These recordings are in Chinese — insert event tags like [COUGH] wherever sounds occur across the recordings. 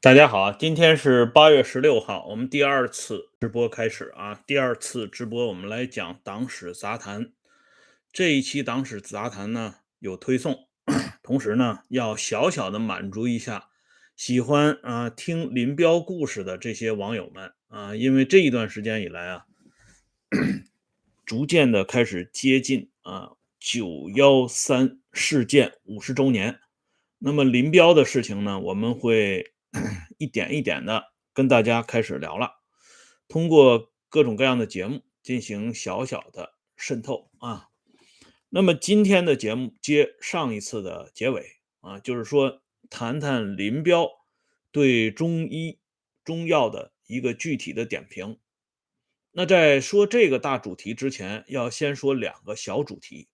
大家好，今天是八月十六号，我们第二次直播开始啊。第二次直播，我们来讲党史杂谈。这一期党史杂谈呢有推送，同时呢要小小的满足一下喜欢啊听林彪故事的这些网友们啊，因为这一段时间以来啊，逐渐的开始接近啊九幺三事件五十周年。那么林彪的事情呢，我们会。[CLEARS THROAT] 一点一点的跟大家开始聊了，通过各种各样的节目进行小小的渗透啊。那么今天的节目接上一次的结尾啊，就是说谈谈林彪对中医中药的一个具体的点评。那在说这个大主题之前，要先说两个小主题，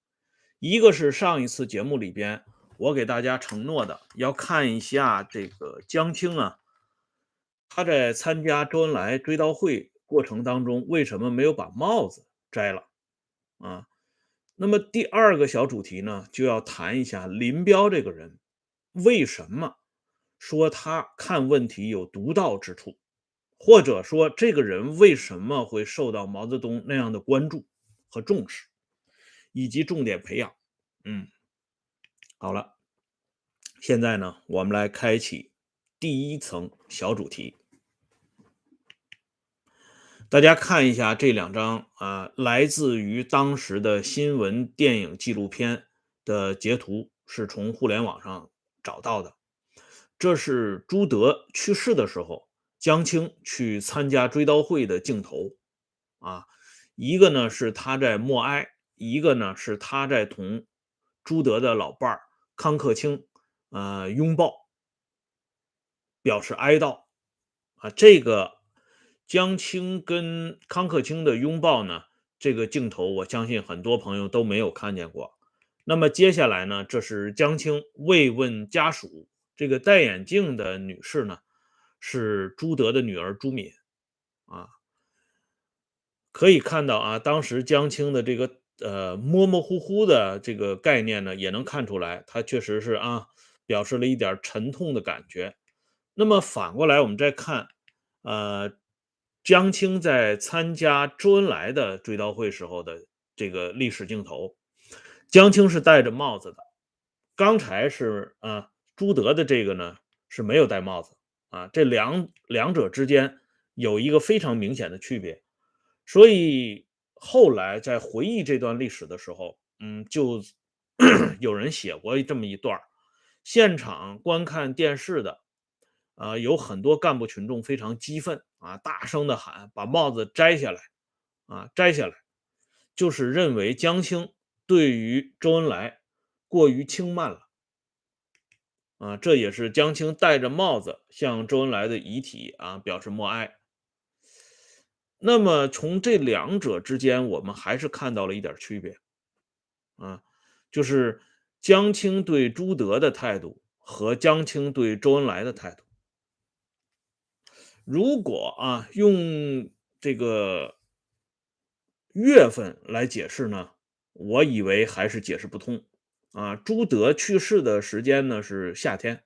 一个是上一次节目里边。我给大家承诺的，要看一下这个江青啊，他在参加周恩来追悼会过程当中，为什么没有把帽子摘了啊？那么第二个小主题呢，就要谈一下林彪这个人，为什么说他看问题有独到之处，或者说这个人为什么会受到毛泽东那样的关注和重视，以及重点培养，嗯。好了，现在呢，我们来开启第一层小主题。大家看一下这两张啊，来自于当时的新闻、电影、纪录片的截图，是从互联网上找到的。这是朱德去世的时候，江青去参加追悼会的镜头啊。一个呢是他在默哀，一个呢是他在同朱德的老伴儿。康克清，呃，拥抱，表示哀悼啊。这个江青跟康克清的拥抱呢，这个镜头，我相信很多朋友都没有看见过。那么接下来呢，这是江青慰问家属。这个戴眼镜的女士呢，是朱德的女儿朱敏啊。可以看到啊，当时江青的这个。呃，模模糊糊的这个概念呢，也能看出来，他确实是啊，表示了一点沉痛的感觉。那么反过来，我们再看，呃，江青在参加周恩来的追悼会时候的这个历史镜头，江青是戴着帽子的，刚才是啊，朱德的这个呢是没有戴帽子啊，这两两者之间有一个非常明显的区别，所以。后来在回忆这段历史的时候，嗯，就 [CLEARS THROAT] 有人写过这么一段现场观看电视的，啊，有很多干部群众非常激愤啊，大声的喊：“把帽子摘下来！”啊，摘下来，就是认为江青对于周恩来过于轻慢了。啊，这也是江青戴着帽子向周恩来的遗体啊表示默哀。那么从这两者之间，我们还是看到了一点区别，啊，就是江青对朱德的态度和江青对周恩来的态度。如果啊用这个月份来解释呢，我以为还是解释不通啊。朱德去世的时间呢是夏天，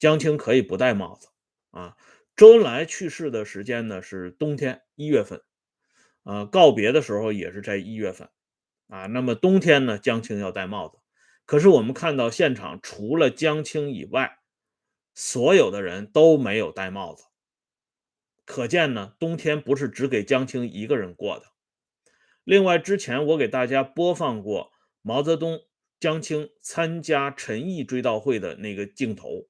江青可以不戴帽子啊。周恩来去世的时间呢是冬天一月份，呃，告别的时候也是在一月份，啊，那么冬天呢，江青要戴帽子，可是我们看到现场除了江青以外，所有的人都没有戴帽子，可见呢，冬天不是只给江青一个人过的。另外，之前我给大家播放过毛泽东、江青参加陈毅追悼会的那个镜头，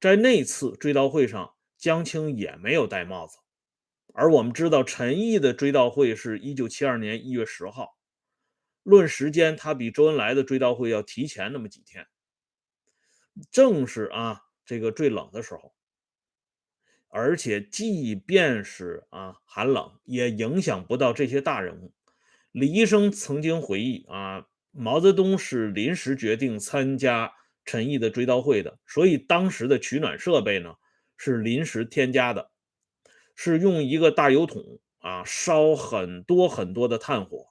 在那次追悼会上。江青也没有戴帽子，而我们知道陈毅的追悼会是一九七二年一月十号，论时间，他比周恩来的追悼会要提前那么几天，正是啊这个最冷的时候，而且即便是啊寒冷，也影响不到这些大人物。李医生曾经回忆啊，毛泽东是临时决定参加陈毅的追悼会的，所以当时的取暖设备呢。是临时添加的，是用一个大油桶啊，烧很多很多的炭火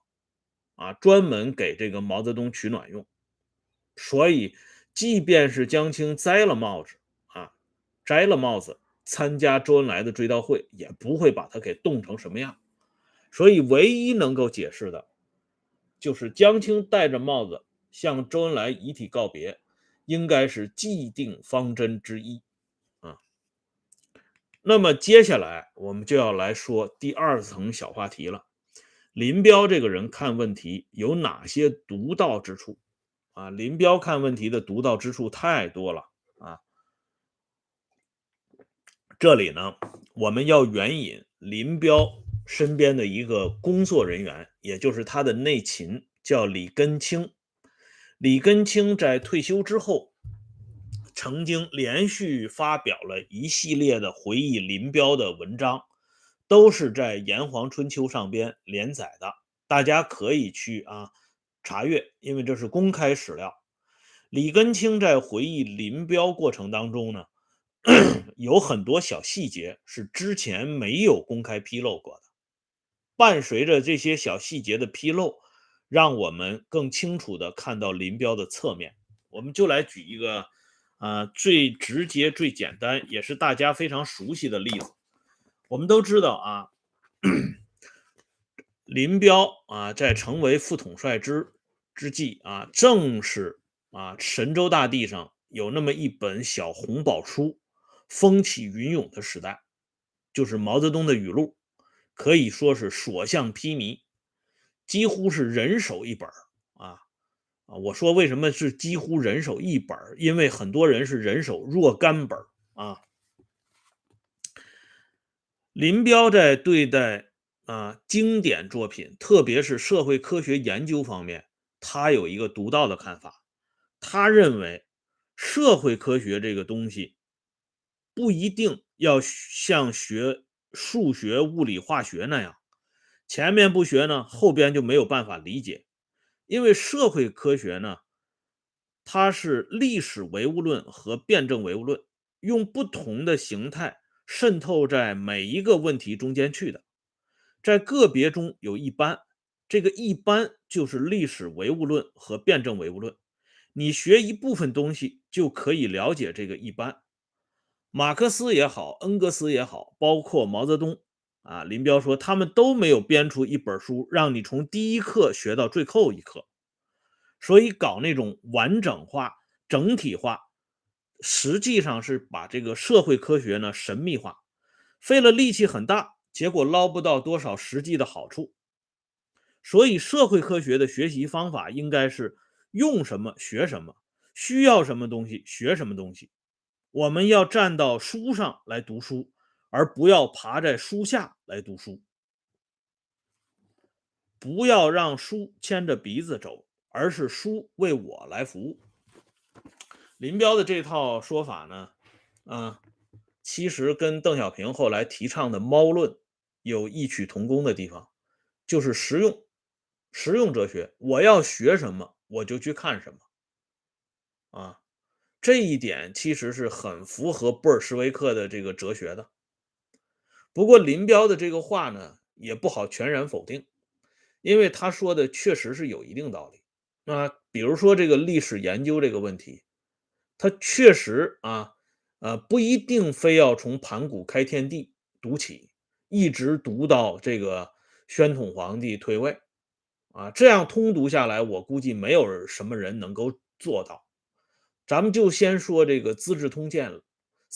啊，专门给这个毛泽东取暖用。所以，即便是江青摘了帽子啊，摘了帽子参加周恩来的追悼会，也不会把他给冻成什么样。所以，唯一能够解释的，就是江青戴着帽子向周恩来遗体告别，应该是既定方针之一。那么，接下来我们就要来说第二层小话题了。林彪这个人看问题有哪些独到之处啊？林彪看问题的独到之处太多了啊！这里呢，我们要援引林彪身边的一个工作人员，也就是他的内勤，叫李根清。李根清在退休之后，曾经连续发表了一系列的回忆林彪的文章。都是在《炎黄春秋》上边连载的，大家可以去啊查阅，因为这是公开史料。李根清在回忆林彪过程当中呢，[CLEARS THROAT] 有很多小细节是之前没有公开披露过的。伴随着这些小细节的披露，让我们更清楚的看到林彪的侧面。我们就来举一个啊最直接、最简单，也是大家非常熟悉的例子。我们都知道啊，林彪啊，在成为副统帅之之际啊，正是啊神州大地上有那么一本小红宝书，风起云涌的时代，就是毛泽东的语录，可以说是所向披靡，几乎是人手一本啊！我说为什么是几乎人手一本因为很多人是人手若干本啊。林彪在对待啊经典作品，特别是社会科学研究方面，他有一个独到的看法。他认为，社会科学这个东西不一定要像学数学、物理、化学那样，前面不学呢，后边就没有办法理解。因为社会科学呢，它是历史唯物论和辩证唯物论，用不同的形态。渗透在每一个问题中间去的，在个别中有一般，这个一般就是历史唯物论和辩证唯物论。你学一部分东西就可以了解这个一般。马克思也好，恩格斯也好，包括毛泽东啊，林彪说他们都没有编出一本书让你从第一课学到最后一课，所以搞那种完整化、整体化。实际上是把这个社会科学呢神秘化，费了力气很大，结果捞不到多少实际的好处。所以社会科学的学习方法应该是用什么学什么，需要什么东西学什么东西。我们要站到书上来读书，而不要爬在书下来读书。不要让书牵着鼻子走，而是书为我来服务。林彪的这套说法呢，啊，其实跟邓小平后来提倡的“猫论”有异曲同工的地方，就是实用、实用哲学。我要学什么，我就去看什么，啊，这一点其实是很符合布尔什维克的这个哲学的。不过林彪的这个话呢，也不好全然否定，因为他说的确实是有一定道理。啊，比如说这个历史研究这个问题。他确实啊，呃，不一定非要从盘古开天地读起，一直读到这个宣统皇帝退位，啊，这样通读下来，我估计没有什么人能够做到。咱们就先说这个《资治通鉴》了，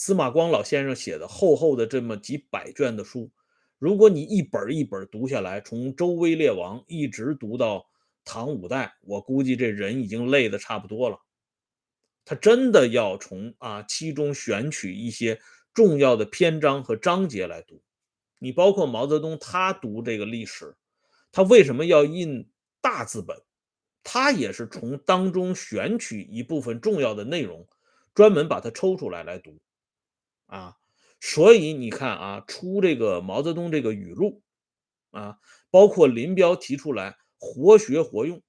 司马光老先生写的厚厚的这么几百卷的书，如果你一本一本读下来，从周威烈王一直读到唐五代，我估计这人已经累得差不多了。他真的要从啊其中选取一些重要的篇章和章节来读。你包括毛泽东，他读这个历史，他为什么要印大字本？他也是从当中选取一部分重要的内容，专门把它抽出来来读。啊，所以你看啊，出这个毛泽东这个语录啊，包括林彪提出来活学活用，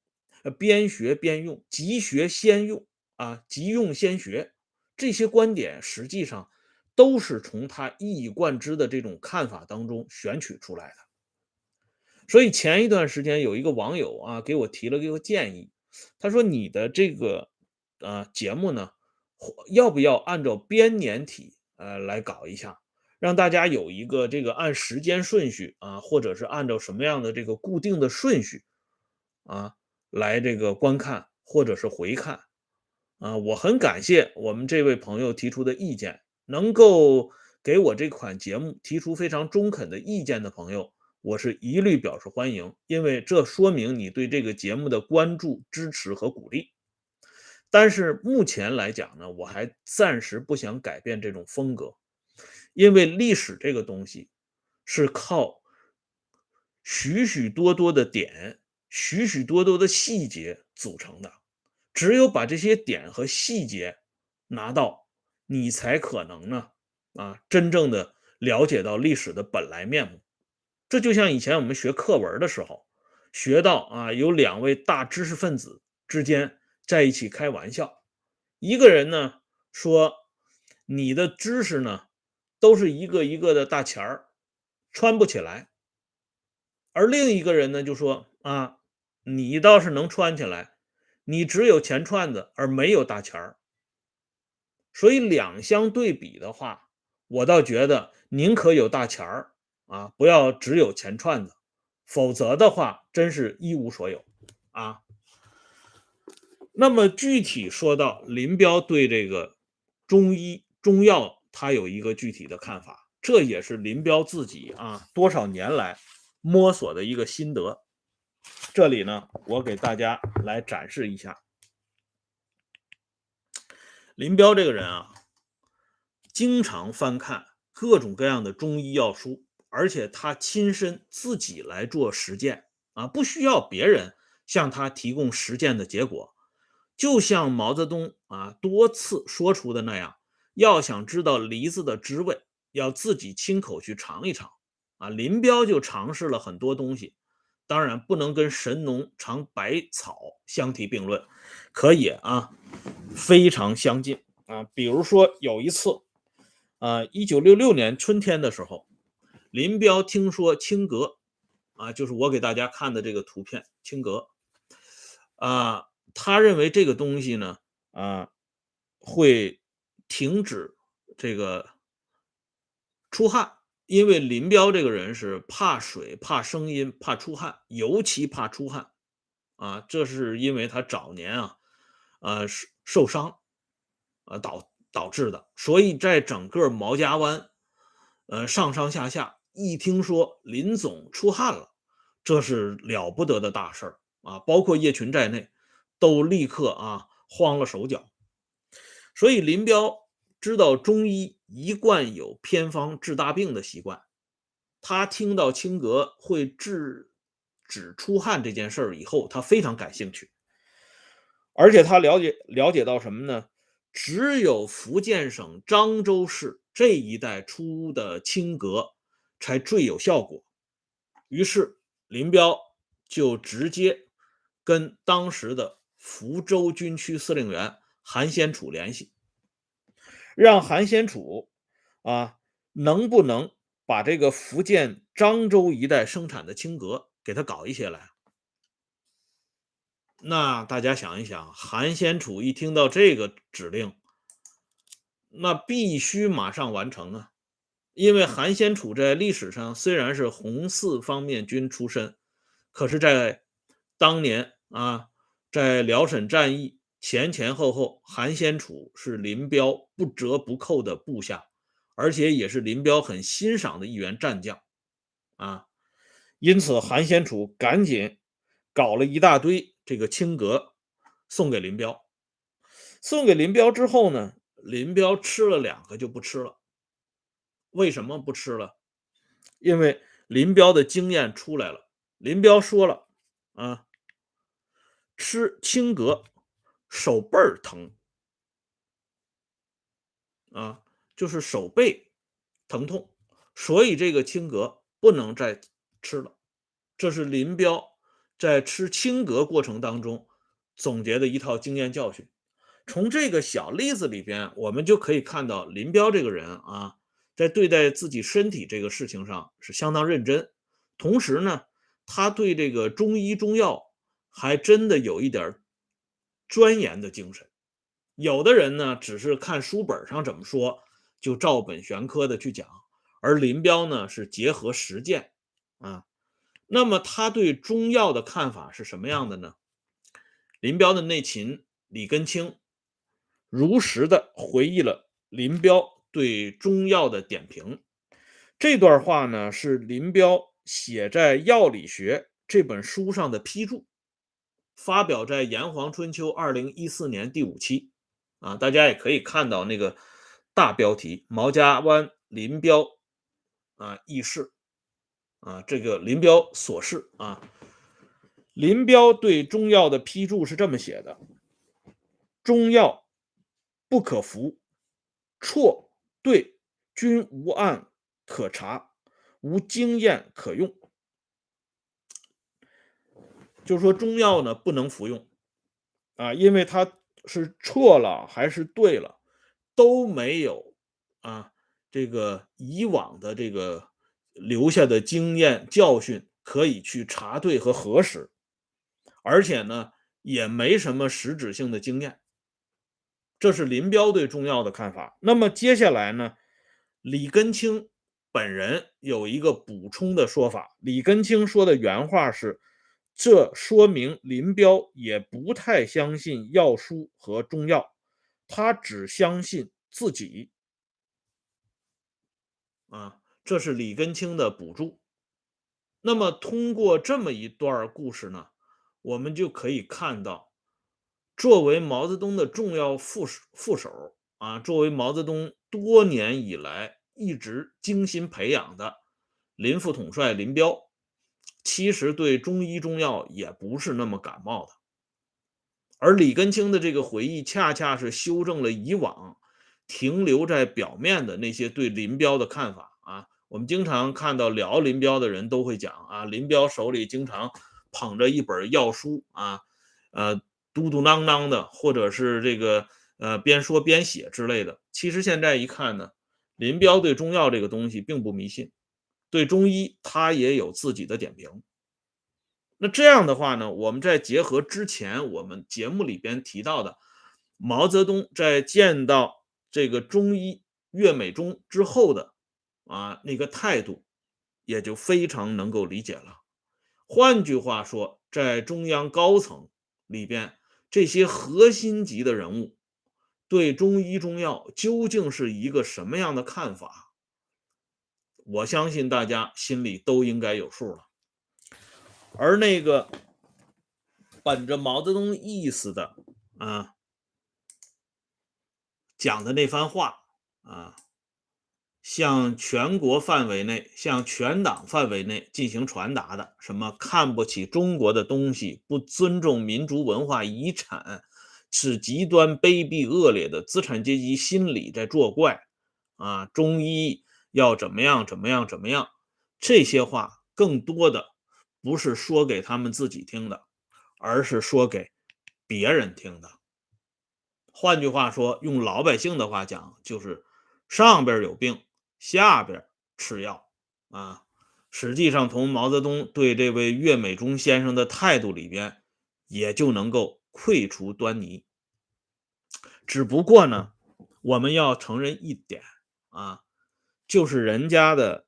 边学边用，即学先用。啊，急用先学，这些观点实际上都是从他一以贯之的这种看法当中选取出来的。所以前一段时间有一个网友啊给我提了一个建议，他说你的这个呃节目呢，要不要按照编年体呃来搞一下，让大家有一个这个按时间顺序啊，或者是按照什么样的这个固定的顺序啊来这个观看或者是回看啊。我很感谢我们这位朋友提出的意见，能够给我这款节目提出非常中肯的意见的朋友。我是一律表示欢迎，因为这说明你对这个节目的关注、支持和鼓励。但是目前来讲呢，我还暂时不想改变这种风格，因为历史这个东西是靠许许多多的点、许许多多的细节组成的。只有把这些点和细节拿到，你才可能呢啊，真正的了解到历史的本来面目。这就像以前我们学课文的时候，学到啊，有两位大知识分子之间在一起开玩笑，一个人呢说你的知识呢都是一个一个的大钱儿，穿不起来，而另一个人呢就说啊，你倒是能穿起来，你只有钱串子而没有大钱儿，所以两相对比的话，我倒觉得宁可有大钱儿。啊，不要只有钱串子，否则的话，真是一无所有啊。那么具体说到林彪对这个中医中药，他有一个具体的看法，这也是林彪自己啊多少年来摸索的一个心得。这里呢，我给大家来展示一下，林彪这个人啊，经常翻看各种各样的中医药书。而且他亲身自己来做实践啊，不需要别人向他提供实践的结果。就像毛泽东啊多次说出的那样，要想知道梨子的滋味，要自己亲口去尝一尝啊。林彪就尝试了很多东西，当然不能跟神农尝百草相提并论，可以啊，非常相近啊。比如说有一次啊，一九六六年春天的时候。林彪听说青格，啊，就是我给大家看的这个图片，青格，啊，他认为这个东西呢，啊，会停止这个出汗，因为林彪这个人是怕水、怕声音、怕出汗，尤其怕出汗，啊，这是因为他早年啊，呃，受伤，呃，导导致的，所以在整个毛家湾，呃，上上下下。一听说林总出汗了，这是了不得的大事儿啊！包括叶群在内，都立刻啊慌了手脚。所以林彪知道中医一贯有偏方治大病的习惯，他听到青格会治止出汗这件事儿以后，他非常感兴趣，而且他了解了解到什么呢？只有福建省漳州市这一带出的青格。才最有效果。于是林彪就直接跟当时的福州军区司令员韩先楚联系，让韩先楚啊，能不能把这个福建漳州一带生产的青革给他搞一些来？那大家想一想，韩先楚一听到这个指令，那必须马上完成啊！因为韩先楚在历史上虽然是红四方面军出身，可是，在当年啊，在辽沈战役前前后后，韩先楚是林彪不折不扣的部下，而且也是林彪很欣赏的一员战将啊。因此，韩先楚赶紧搞了一大堆这个青格送给林彪。送给林彪之后呢，林彪吃了两个就不吃了。为什么不吃了？因为林彪的经验出来了。林彪说了啊，吃青格手背儿疼啊，就是手背疼痛，所以这个青格不能再吃了。这是林彪在吃青格过程当中总结的一套经验教训。从这个小例子里边，我们就可以看到林彪这个人啊。在对待自己身体这个事情上是相当认真，同时呢，他对这个中医中药还真的有一点钻研的精神。有的人呢，只是看书本上怎么说，就照本宣科的去讲，而林彪呢是结合实践啊。那么他对中药的看法是什么样的呢？林彪的内勤李根清如实的回忆了林彪对中药的点评。这段话呢是林彪写在《药理学》这本书上的批注，发表在《炎黄春秋》二零一四年第五期。啊，大家也可以看到那个大标题：毛家湾林彪啊轶事啊，这个林彪所事啊。林彪对中药的批注是这么写的：中药不可服，错对均无案可查，无经验可用。就是说中药呢不能服用啊，因为它是错了还是对了都没有啊，这个以往的这个留下的经验教训可以去查对和核实。而且呢，也没什么实质性的经验，这是林彪对中药的看法。那么接下来呢，李根清本人有一个补充的说法。李根清说的原话是：“这说明林彪也不太相信药书和中药，他只相信自己。”啊，这是李根清的补注。那么通过这么一段故事呢？我们就可以看到，作为毛泽东的重要副副手啊，作为毛泽东多年以来一直精心培养的林副统帅林彪，其实对中医中药也不是那么感冒的。而李根清的这个回忆，恰恰是修正了以往停留在表面的那些对林彪的看法啊。我们经常看到聊林彪的人都会讲啊，林彪手里经常。捧着一本药书啊，呃，嘟嘟囔囔的，或者是这个呃边说边写之类的。其实现在一看呢，林彪对中药这个东西并不迷信，对中医他也有自己的点评。那这样的话呢，我们再结合之前我们节目里边提到的毛泽东在见到这个中医岳美中之后的啊那个态度，也就非常能够理解了。换句话说，在中央高层里边，这些核心级的人物对中医中药究竟是一个什么样的看法？我相信大家心里都应该有数了。而那个本着毛泽东意思的啊讲的那番话啊。向全国范围内、向全党范围内进行传达的，什么看不起中国的东西、不尊重民族文化遗产、是极端卑鄙恶劣的资产阶级心理在作怪啊！中医要怎么样、怎么样、怎么样？这些话更多的不是说给他们自己听的，而是说给别人听的。换句话说，用老百姓的话讲，就是上边有病。下边吃药啊，实际上从毛泽东对这位岳美中先生的态度里边，也就能够窥出端倪。只不过呢，我们要承认一点啊，就是人家的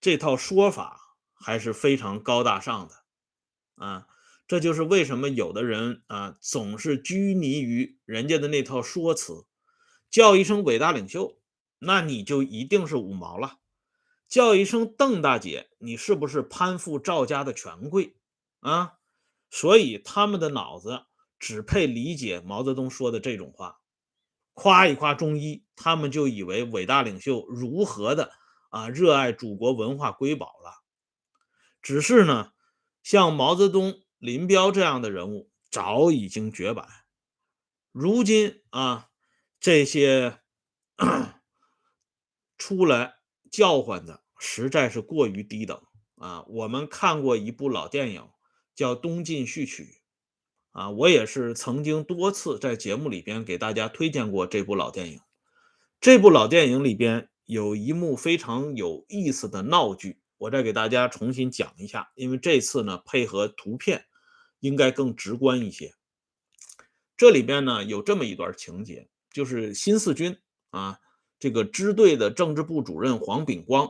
这套说法还是非常高大上的啊。这就是为什么有的人啊总是拘泥于人家的那套说辞，叫一声伟大领袖。那你就一定是五毛了，叫一声邓大姐，你是不是攀附赵家的权贵啊？所以他们的脑子只配理解毛泽东说的这种话，夸一夸中医，他们就以为伟大领袖如何的啊热爱祖国文化瑰宝了。只是呢，像毛泽东、林彪这样的人物早已经绝版，如今啊这些。[COUGHS] 出来叫唤的实在是过于低等啊！我们看过一部老电影叫《东晋序曲》啊，我也是曾经多次在节目里边给大家推荐过这部老电影。这部老电影里边有一幕非常有意思的闹剧，我再给大家重新讲一下，因为这次呢配合图片应该更直观一些。这里边呢有这么一段情节，就是新四军啊。这个支队的政治部主任黄秉光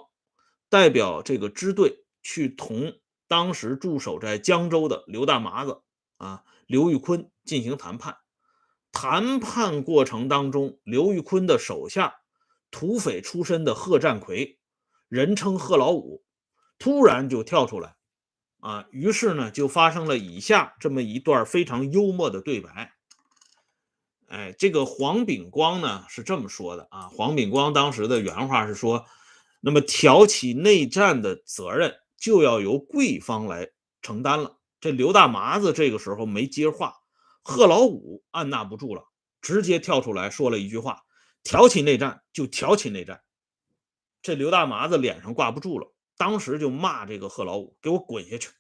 代表这个支队去同当时驻守在江州的刘大麻子啊刘玉坤进行谈判。谈判过程当中，刘玉坤的手下土匪出身的贺占奎，人称贺老五，突然就跳出来，啊，于是呢就发生了以下这么一段非常幽默的对白。哎，这个黄炳光呢是这么说的啊，黄炳光当时的原话是说，那么挑起内战的责任就要由贵方来承担了。这刘大麻子这个时候没接话。贺老五按捺不住了，直接跳出来说了一句话：“挑起内战就挑起内战。”这刘大麻子脸上挂不住了，当时就骂这个贺老五：“给我滚下去！”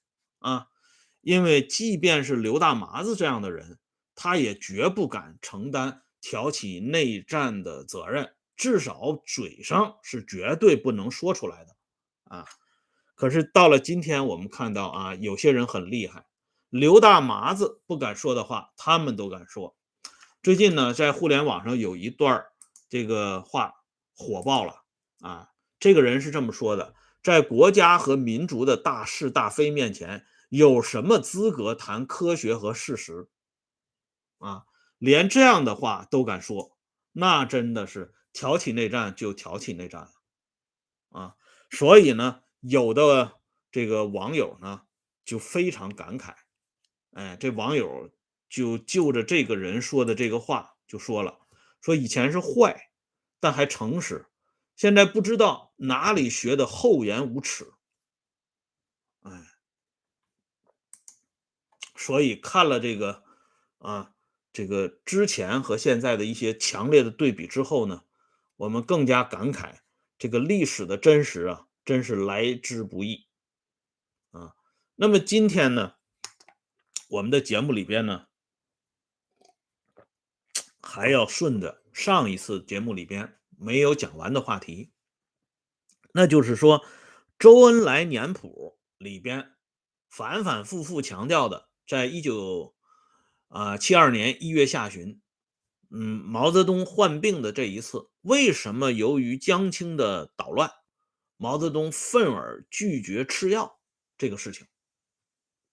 啊，因为即便是刘大麻子这样的人，他也绝不敢承担挑起内战的责任，至少嘴上是绝对不能说出来的啊。可是到了今天，我们看到啊，有些人很厉害。刘大麻子不敢说的话，他们都敢说。最近呢，在互联网上有一段这个话火爆了啊。这个人是这么说的：在国家和民族的大是大非面前，有什么资格谈科学和事实？啊，连这样的话都敢说，那真的是挑起内战就挑起内战了啊。所以呢，有的这个网友呢就非常感慨。哎，这网友就就着这个人说的这个话就说了，说以前是坏，但还诚实，现在不知道哪里学的厚颜无耻。哎，所以看了这个啊，这个之前和现在的一些强烈的对比之后呢，我们更加感慨这个历史的真实啊，真是来之不易啊。那么今天呢？我们的节目里边呢，还要顺着上一次节目里边没有讲完的话题，那就是说，《周恩来年谱》里边反反复复强调的，在一九啊七二年一月下旬，嗯，毛泽东患病的这一次，为什么由于江青的捣乱，毛泽东愤而拒绝吃药这个事情？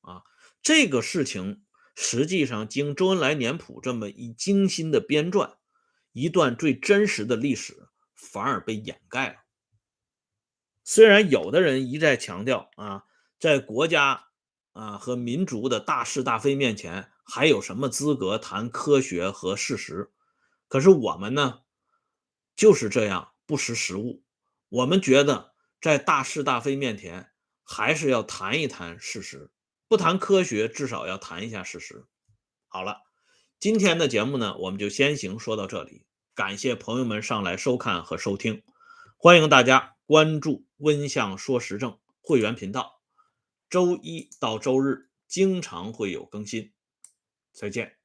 啊这个事情实际上经周恩来年谱这么一精心的编撰，一段最真实的历史反而被掩盖了。虽然有的人一再强调啊，在国家啊和民族的大是大非面前，还有什么资格谈科学和事实？可是我们呢，就是这样不识时务。我们觉得在大是大非面前，还是要谈一谈事实。不谈科学，至少要谈一下事实。好了，今天的节目呢，我们就先行说到这里。感谢朋友们上来收看和收听，欢迎大家关注“温相说时政”会员频道，周一到周日经常会有更新。再见。